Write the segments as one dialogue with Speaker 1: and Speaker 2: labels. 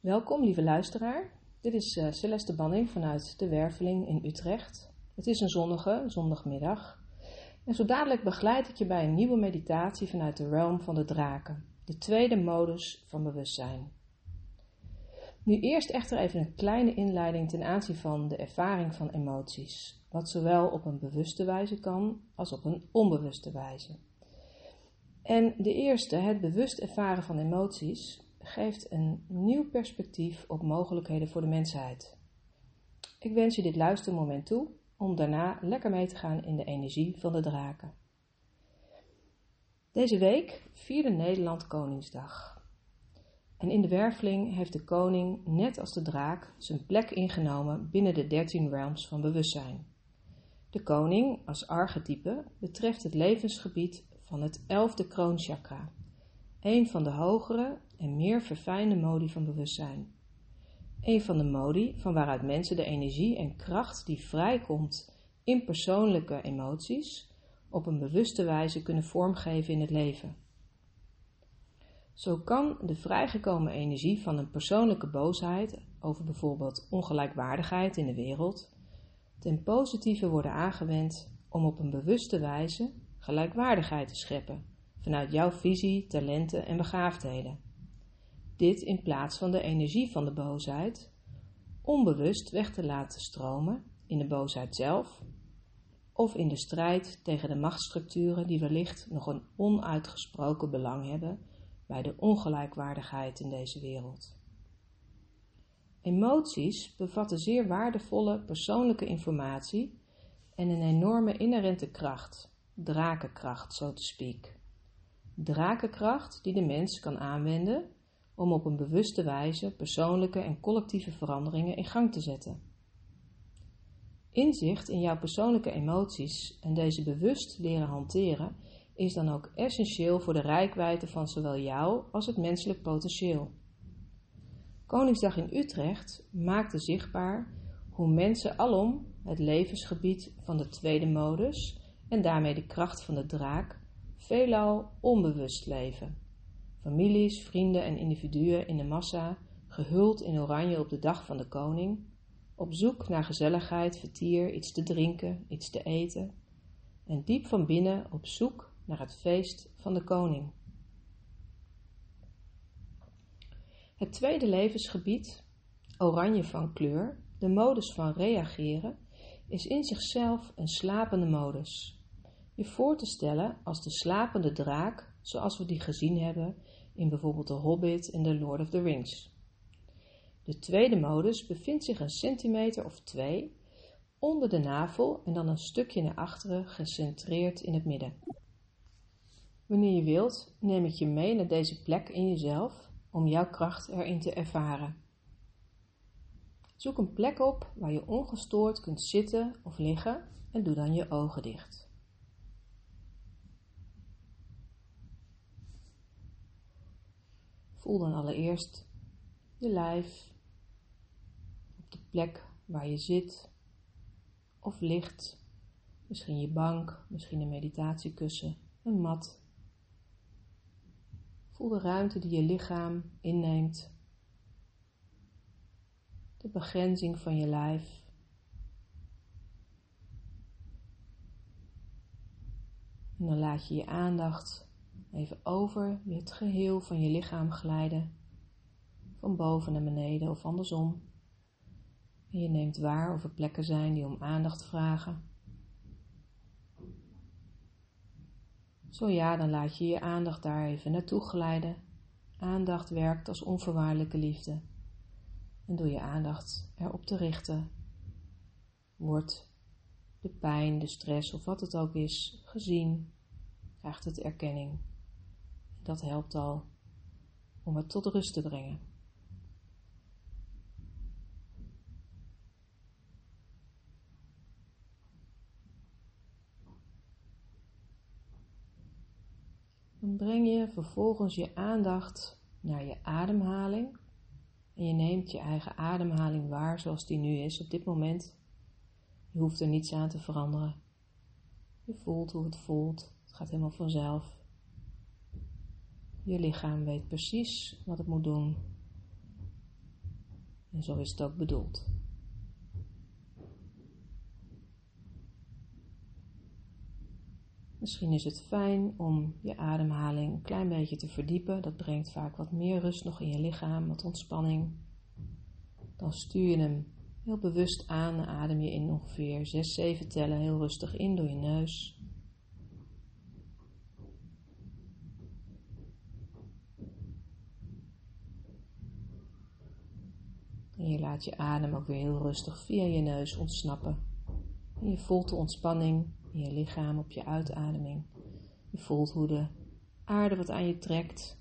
Speaker 1: Welkom, lieve luisteraar. Dit is uh, Celeste Banning vanuit de Werveling in Utrecht. Het is een zonnige zondagmiddag. En zo dadelijk begeleid ik je bij een nieuwe meditatie vanuit de realm van de draken, de tweede modus van bewustzijn. Nu eerst echter even een kleine inleiding ten aanzien van de ervaring van emoties, wat zowel op een bewuste wijze kan als op een onbewuste wijze. En de eerste, het bewust ervaren van emoties, geeft een nieuw perspectief op mogelijkheden voor de mensheid. Ik wens je dit luistermoment toe om daarna lekker mee te gaan in de energie van de draken. Deze week vierde Nederland Koningsdag. En in de werveling heeft de koning, net als de draak, zijn plek ingenomen binnen de dertien realms van bewustzijn. De koning, als archetype, betreft het levensgebied van het elfde kroonchakra, een van de hogere en meer verfijnde modi van bewustzijn. Een van de modi van waaruit mensen de energie en kracht die vrijkomt in persoonlijke emoties op een bewuste wijze kunnen vormgeven in het leven. Zo kan de vrijgekomen energie van een persoonlijke boosheid over bijvoorbeeld ongelijkwaardigheid in de wereld ten positieve worden aangewend om op een bewuste wijze gelijkwaardigheid te scheppen vanuit jouw visie, talenten en begaafdheden. Dit in plaats van de energie van de boosheid onbewust weg te laten stromen in de boosheid zelf of in de strijd tegen de machtsstructuren die wellicht nog een onuitgesproken belang hebben bij de ongelijkwaardigheid in deze wereld. Emoties bevatten zeer waardevolle persoonlijke informatie en een enorme inherente kracht, drakenkracht, zo te speak. Drakenkracht die de mens kan aanwenden om op een bewuste wijze persoonlijke en collectieve veranderingen in gang te zetten. Inzicht in jouw persoonlijke emoties en deze bewust leren hanteren is dan ook essentieel voor de rijkwijde van zowel jou als het menselijk potentieel. Koningsdag in Utrecht maakte zichtbaar hoe mensen alom het levensgebied van de tweede modus en daarmee de kracht van de draak veelal onbewust leven. Families, vrienden en individuen in de massa, gehuld in oranje op de dag van de koning, op zoek naar gezelligheid, vertier, iets te drinken, iets te eten, en diep van binnen op zoek naar het feest van de koning. Het tweede levensgebied, oranje van kleur, de modus van reageren, is in zichzelf een slapende modus je voor te stellen als de slapende draak, zoals we die gezien hebben in bijvoorbeeld The Hobbit en The Lord of the Rings. De tweede modus bevindt zich een centimeter of twee onder de navel en dan een stukje naar achteren gecentreerd in het midden. Wanneer je wilt, neem ik je mee naar deze plek in jezelf om jouw kracht erin te ervaren. Zoek een plek op waar je ongestoord kunt zitten of liggen en doe dan je ogen dicht. Voel dan allereerst je lijf op de plek waar je zit of ligt. Misschien je bank, misschien een meditatiekussen, een mat. Voel de ruimte die je lichaam inneemt. De begrenzing van je lijf. En dan laat je je aandacht even over het geheel van je lichaam glijden, van boven naar beneden of andersom. En je neemt waar of er plekken zijn die om aandacht vragen. Zo ja, dan laat je je aandacht daar even naartoe glijden. Aandacht werkt als onvoorwaardelijke liefde. En door je aandacht erop te richten, wordt de pijn, de stress of wat het ook is gezien, krijgt het erkenning. Dat helpt al om het tot rust te brengen. Dan breng je vervolgens je aandacht naar je ademhaling. En je neemt je eigen ademhaling waar zoals die nu is op dit moment. Je hoeft er niets aan te veranderen. Je voelt hoe het voelt. Het gaat helemaal vanzelf. Je lichaam weet precies wat het moet doen. En zo is het ook bedoeld. Misschien is het fijn om je ademhaling een klein beetje te verdiepen. Dat brengt vaak wat meer rust nog in je lichaam, wat ontspanning. Dan stuur je hem heel bewust aan adem je in ongeveer 6, 7 tellen heel rustig in door je neus. En je laat je adem ook weer heel rustig via je neus ontsnappen. En je voelt de ontspanning in je lichaam op je uitademing. Je voelt hoe de aarde wat aan je trekt.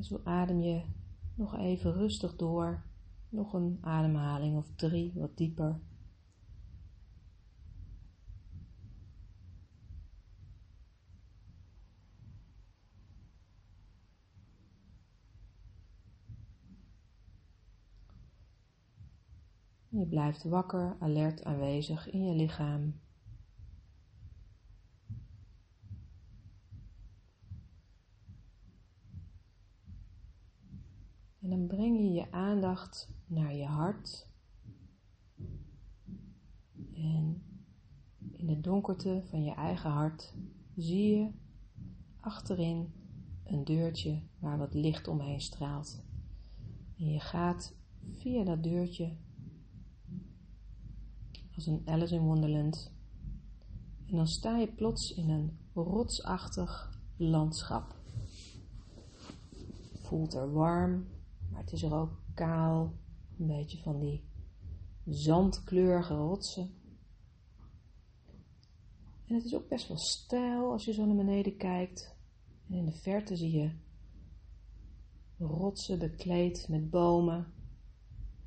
Speaker 1: Zo adem je nog even rustig door. Nog een ademhaling of drie, wat dieper. Je blijft wakker, alert aanwezig in je lichaam. En dan breng je je aandacht naar je hart. En in de donkerte van je eigen hart zie je achterin een deurtje waar wat licht omheen straalt. En je gaat via dat deurtje als een Alice in Wonderland. En dan sta je plots in een rotsachtig landschap. Voelt er warm, maar het is er ook kaal. Een beetje van die zandkleurige rotsen. En het is ook best wel stijl als je zo naar beneden kijkt. En in de verte zie je rotsen bekleed met bomen.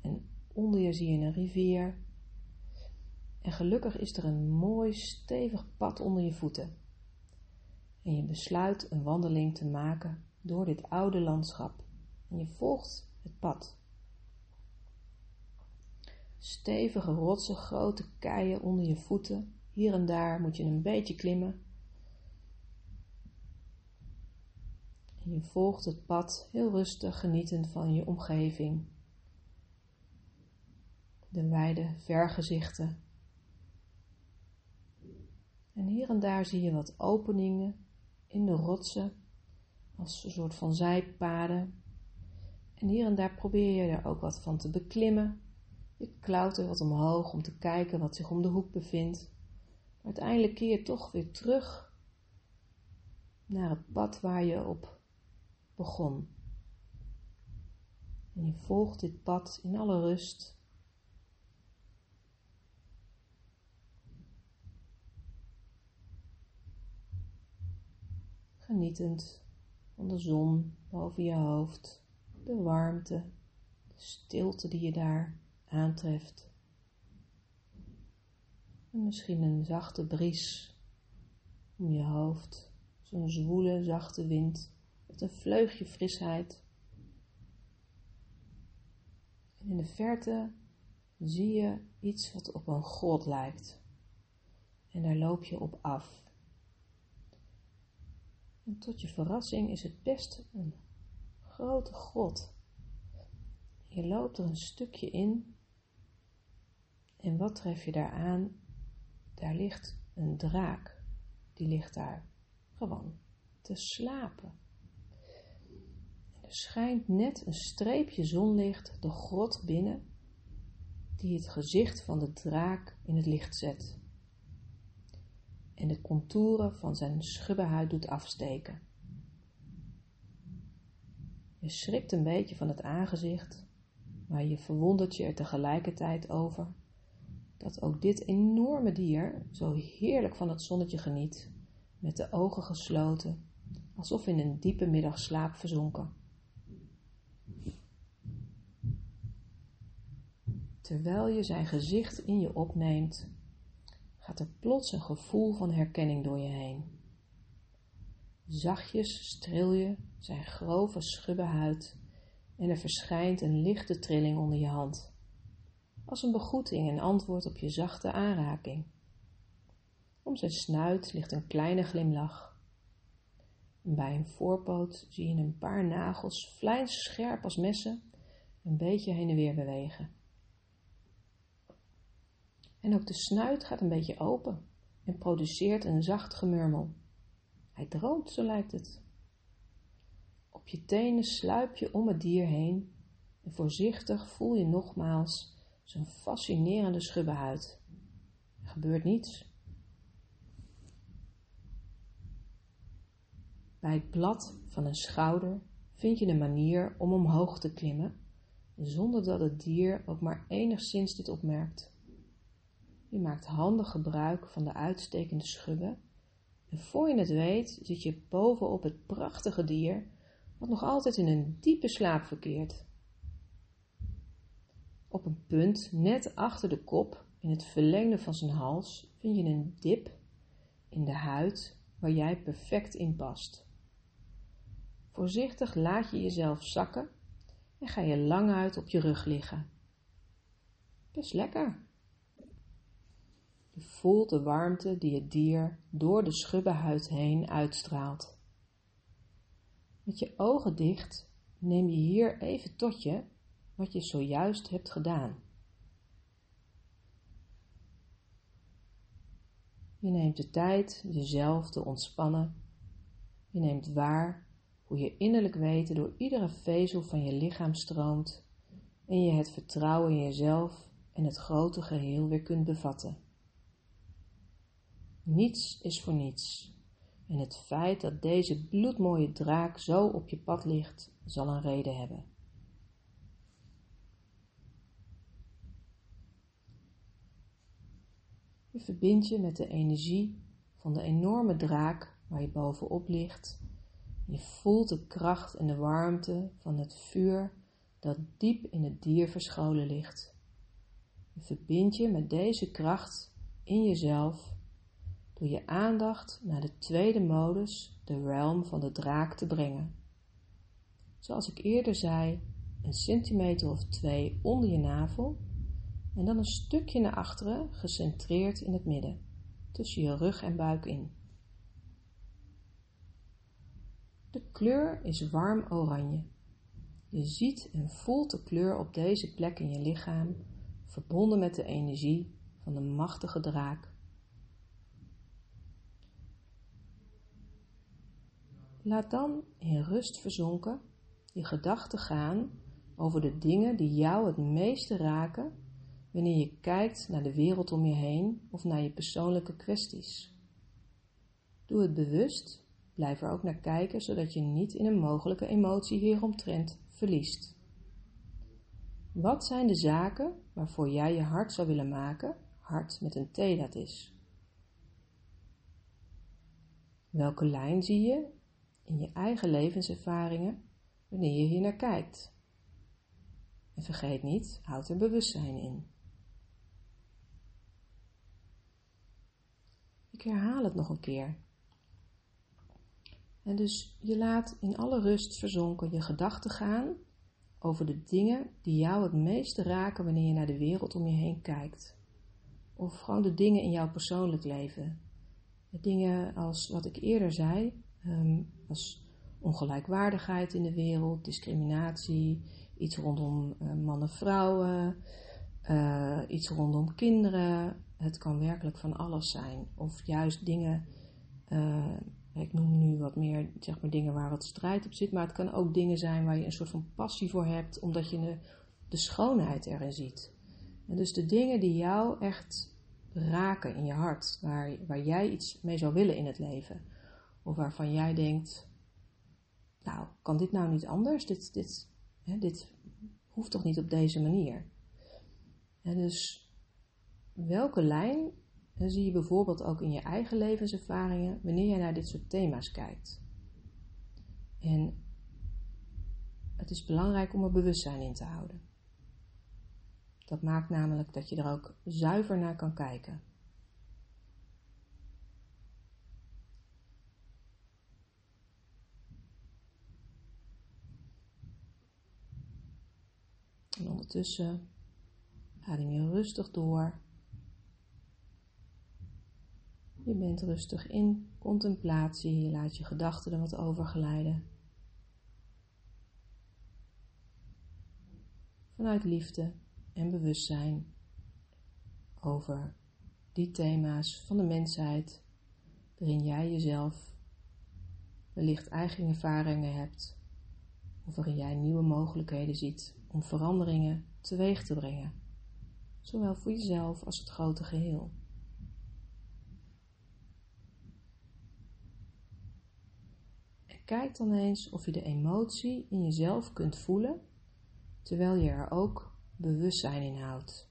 Speaker 1: En onder je zie je een rivier. En gelukkig is er een mooi stevig pad onder je voeten. En je besluit een wandeling te maken door dit oude landschap. En je volgt het pad. Stevige rotsen, grote keien onder je voeten. Hier en daar moet je een beetje klimmen. En je volgt het pad heel rustig, genietend van je omgeving. De wijde vergezichten en hier en daar zie je wat openingen in de rotsen, als een soort van zijpaden. En hier en daar probeer je er ook wat van te beklimmen. Je klautert wat omhoog om te kijken wat zich om de hoek bevindt. Uiteindelijk keer je toch weer terug naar het pad waar je op begon. En je volgt dit pad in alle rust genietend van de zon boven je hoofd, de warmte, de stilte die je daar aantreft. En misschien een zachte bries om je hoofd, zo'n zwoele, zachte wind met een vleugje frisheid. En in de verte zie je iets wat op een grot lijkt. En daar loop je op af. Tot je verrassing is het best een grote grot. Je loopt er een stukje in en wat tref je daar aan? Daar ligt een draak. Die ligt daar gewoon te slapen. er schijnt net een streepje zonlicht de grot binnen, die het gezicht van de draak in het licht zet en de contouren van zijn schubbenhuid doet afsteken. Je schrikt een beetje van het aangezicht, maar je verwondert je er tegelijkertijd over dat ook dit enorme dier zo heerlijk van het zonnetje geniet, met de ogen gesloten, alsof in een diepe middagslaap verzonken. Terwijl je zijn gezicht in je opneemt, er plots een gevoel van herkenning door je heen. Zachtjes streel je zijn grove schubbe huid en er verschijnt een lichte trilling onder je hand, als een begroeting en antwoord op je zachte aanraking. Om zijn snuit ligt een kleine glimlach. bij een voorpoot zie je een paar nagels, scherp als messen, een beetje heen en weer bewegen. En ook de snuit gaat een beetje open en produceert een zacht gemurmel. Hij droomt, zo lijkt het. Op je tenen sluip je om het dier heen en voorzichtig voel je nogmaals zijn fascinerende schubbenhuid. Er gebeurt niets. Bij het blad van een schouder vind je een manier om omhoog te klimmen, zonder dat het dier ook maar enigszins dit opmerkt. Je maakt handig gebruik van de uitstekende schubben en voor je het weet zit je bovenop het prachtige dier, wat nog altijd in een diepe slaap verkeert. Op een punt net achter de kop, in het verlengde van zijn hals, vind je een dip in de huid waar jij perfect in past. Voorzichtig laat je jezelf zakken en ga je lang uit op je rug liggen. Best lekker. Je voelt de warmte die het dier door de schubbenhuid heen uitstraalt. Met je ogen dicht neem je hier even tot je wat je zojuist hebt gedaan. Je neemt de tijd jezelf te ontspannen. Je neemt waar hoe je innerlijk weten door iedere vezel van je lichaam stroomt en je het vertrouwen in jezelf en het grote geheel weer kunt bevatten. Niets is voor niets. En het feit dat deze bloedmooie draak zo op je pad ligt, zal een reden hebben. Je verbindt je met de energie van de enorme draak waar je bovenop ligt. Je voelt de kracht en de warmte van het vuur dat diep in het dier verscholen ligt. Je verbindt je met deze kracht in jezelf door je aandacht naar de tweede modus, de realm van de draak, te brengen. Zoals ik eerder zei, een centimeter of twee onder je navel en dan een stukje naar achteren, gecentreerd in het midden, tussen je rug en buik in. De kleur is warm oranje. Je ziet en voelt de kleur op deze plek in je lichaam, verbonden met de energie van de machtige draak. Laat dan in rust verzonken je gedachten gaan over de dingen die jou het meeste raken wanneer je kijkt naar de wereld om je heen of naar je persoonlijke kwesties. Doe het bewust, blijf er ook naar kijken zodat je niet in een mogelijke emotie hieromtrent verliest. Wat zijn de zaken waarvoor jij je hart zou willen maken, hart met een T dat is? Welke lijn zie je in je eigen levenservaringen wanneer je hier naar kijkt. En vergeet niet, houd er bewustzijn in. Ik herhaal het nog een keer. En dus je laat in alle rust verzonken je gedachten gaan over de dingen die jou het meeste raken wanneer je naar de wereld om je heen kijkt. Of gewoon de dingen in jouw persoonlijk leven. De dingen als wat ik eerder zei, um, als ongelijkwaardigheid in de wereld, discriminatie, iets rondom uh, mannen-vrouwen, uh, iets rondom kinderen. Het kan werkelijk van alles zijn. Of juist dingen, uh, ik noem nu wat meer zeg maar, dingen waar wat strijd op zit, maar het kan ook dingen zijn waar je een soort van passie voor hebt, omdat je de, de schoonheid erin ziet. En dus de dingen die jou echt raken in je hart, waar, waar jij iets mee zou willen in het leven of waarvan jij denkt, nou, kan dit nou niet anders? Dit, dit, hè, dit hoeft toch niet op deze manier? En dus welke lijn zie je bijvoorbeeld ook in je eigen levenservaringen wanneer je naar dit soort thema's kijkt? En het is belangrijk om er bewustzijn in te houden. Dat maakt namelijk dat je er ook zuiver naar kan kijken. En ondertussen adem je rustig door. Je bent rustig in contemplatie, je laat je gedachten er wat over glijden. Vanuit liefde en bewustzijn over die thema's van de mensheid waarin jij jezelf wellicht eigen ervaringen hebt of waarin jij nieuwe mogelijkheden ziet om veranderingen teweeg te brengen, zowel voor jezelf als het grote geheel. En kijk dan eens of je de emotie in jezelf kunt voelen, terwijl je er ook bewustzijn in houdt.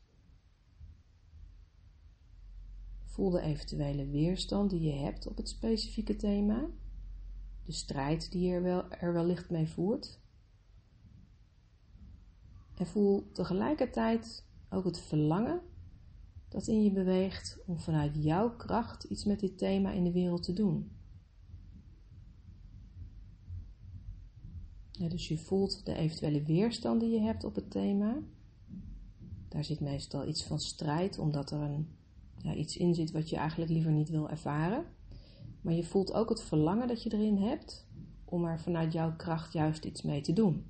Speaker 1: Voel de eventuele weerstand die je hebt op het specifieke thema, de strijd die je er, wel, er wellicht mee voert. En voel tegelijkertijd ook het verlangen dat in je beweegt om vanuit jouw kracht iets met dit thema in de wereld te doen. Dus je voelt de eventuele weerstand die je hebt op het thema. Daar zit meestal iets van strijd, omdat er een, ja, iets in zit wat je eigenlijk liever niet wil ervaren. Maar je voelt ook het verlangen dat je erin hebt om er vanuit jouw kracht juist iets mee te doen.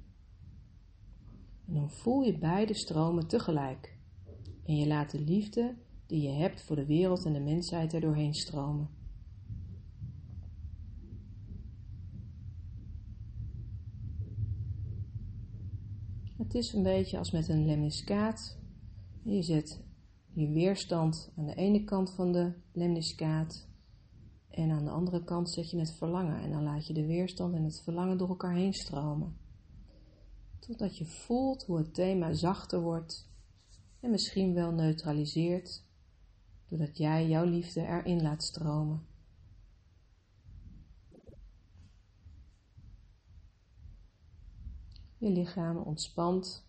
Speaker 1: En dan voel je beide stromen tegelijk. En je laat de liefde die je hebt voor de wereld en de mensheid er doorheen stromen. Het is een beetje als met een lemniscaat. Je zet je weerstand aan de ene kant van de lemniscaat en aan de andere kant zet je het verlangen en dan laat je de weerstand en het verlangen door elkaar heen stromen. Totdat je voelt hoe het thema zachter wordt en misschien wel neutraliseert doordat jij jouw liefde erin laat stromen. Je lichaam ontspant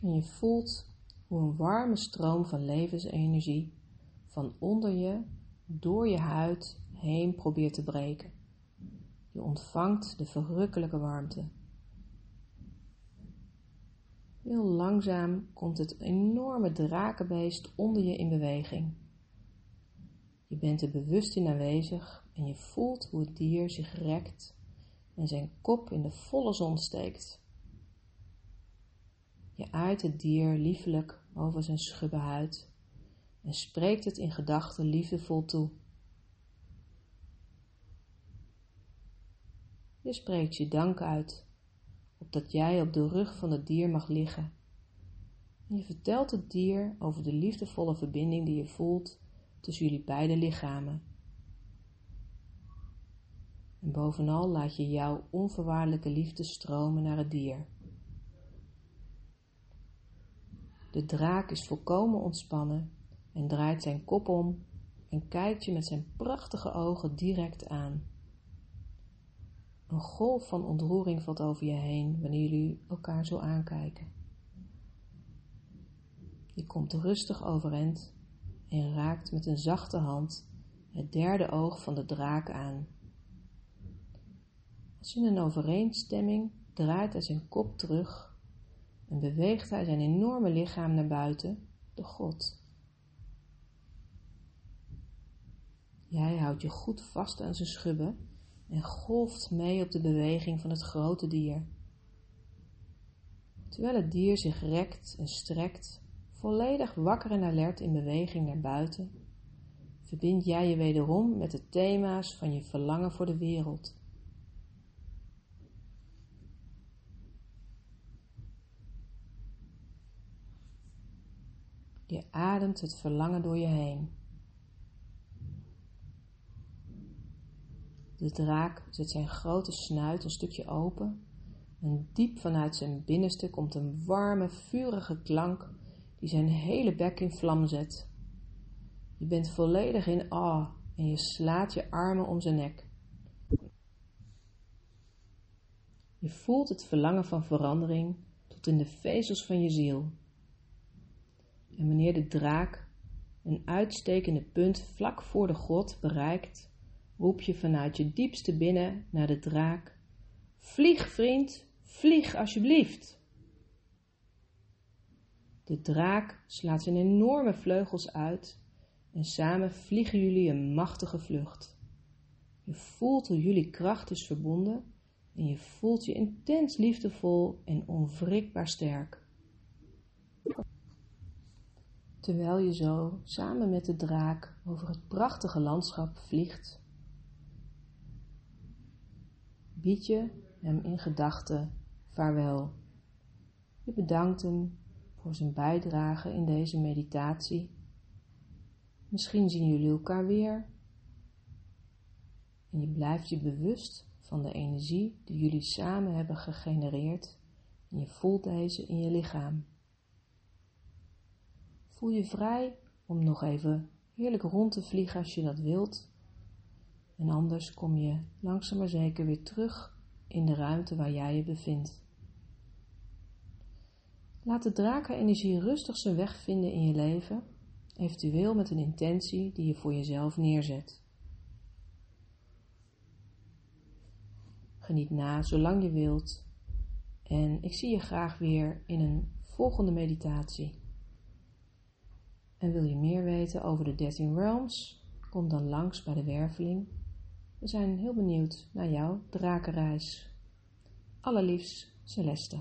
Speaker 1: en je voelt hoe een warme stroom van levensenergie van onder je door je huid heen probeert te breken. Je ontvangt de verrukkelijke warmte. Heel langzaam komt het enorme drakenbeest onder je in beweging. Je bent er bewust in aanwezig en je voelt hoe het dier zich rekt en zijn kop in de volle zon steekt. Je aait het dier liefelijk over zijn schubbe huid en spreekt het in gedachten liefdevol toe. Je spreekt je dank uit, opdat jij op de rug van het dier mag liggen. En je vertelt het dier over de liefdevolle verbinding die je voelt tussen jullie beide lichamen. En bovenal laat je jouw onvoorwaardelijke liefde stromen naar het dier. De draak is volkomen ontspannen en draait zijn kop om en kijkt je met zijn prachtige ogen direct aan. Een golf van ontroering valt over je heen wanneer jullie elkaar zo aankijken. Je komt rustig overeind en raakt met een zachte hand het derde oog van de draak aan. Als in een overeenstemming draait hij zijn kop terug en beweegt hij zijn enorme lichaam naar buiten, de God. Jij houdt je goed vast aan zijn schubben en golft mee op de beweging van het grote dier. Terwijl het dier zich rekt en strekt, volledig wakker en alert in beweging naar buiten, verbind jij je wederom met de thema's van je verlangen voor de wereld. Je ademt het verlangen door je heen. De draak zet zijn grote snuit een stukje open en diep vanuit zijn binnenste komt een warme, vurige klank die zijn hele bek in vlam zet. Je bent volledig in awe en je slaat je armen om zijn nek. Je voelt het verlangen van verandering tot in de vezels van je ziel. En wanneer de draak een uitstekende punt vlak voor de grot bereikt, roep je vanuit je diepste binnen naar de draak: Vlieg, vriend, vlieg alsjeblieft. De draak slaat zijn enorme vleugels uit en samen vliegen jullie een machtige vlucht. Je voelt hoe jullie kracht is verbonden en je voelt je intens liefdevol en onwrikbaar sterk. Terwijl je zo samen met de draak over het prachtige landschap vliegt, bied je hem in gedachten vaarwel. Je bedankt hem voor zijn bijdrage in deze meditatie. Misschien zien jullie elkaar weer. En je blijft je bewust van de energie die jullie samen hebben gegenereerd en je voelt deze in je lichaam. Voel je vrij om nog even heerlijk rond te vliegen als je dat wilt. En anders kom je langzaam maar zeker weer terug in de ruimte waar jij je bevindt. Laat de drakenenergie rustig zijn weg vinden in je leven, eventueel met een intentie die je voor jezelf neerzet. Geniet na zolang je wilt en ik zie je graag weer in een volgende meditatie. En wil je meer weten over de 13 realms? Kom dan langs bij de werveling. We zijn heel benieuwd naar jouw drakenreis. Allerliefst, Celeste.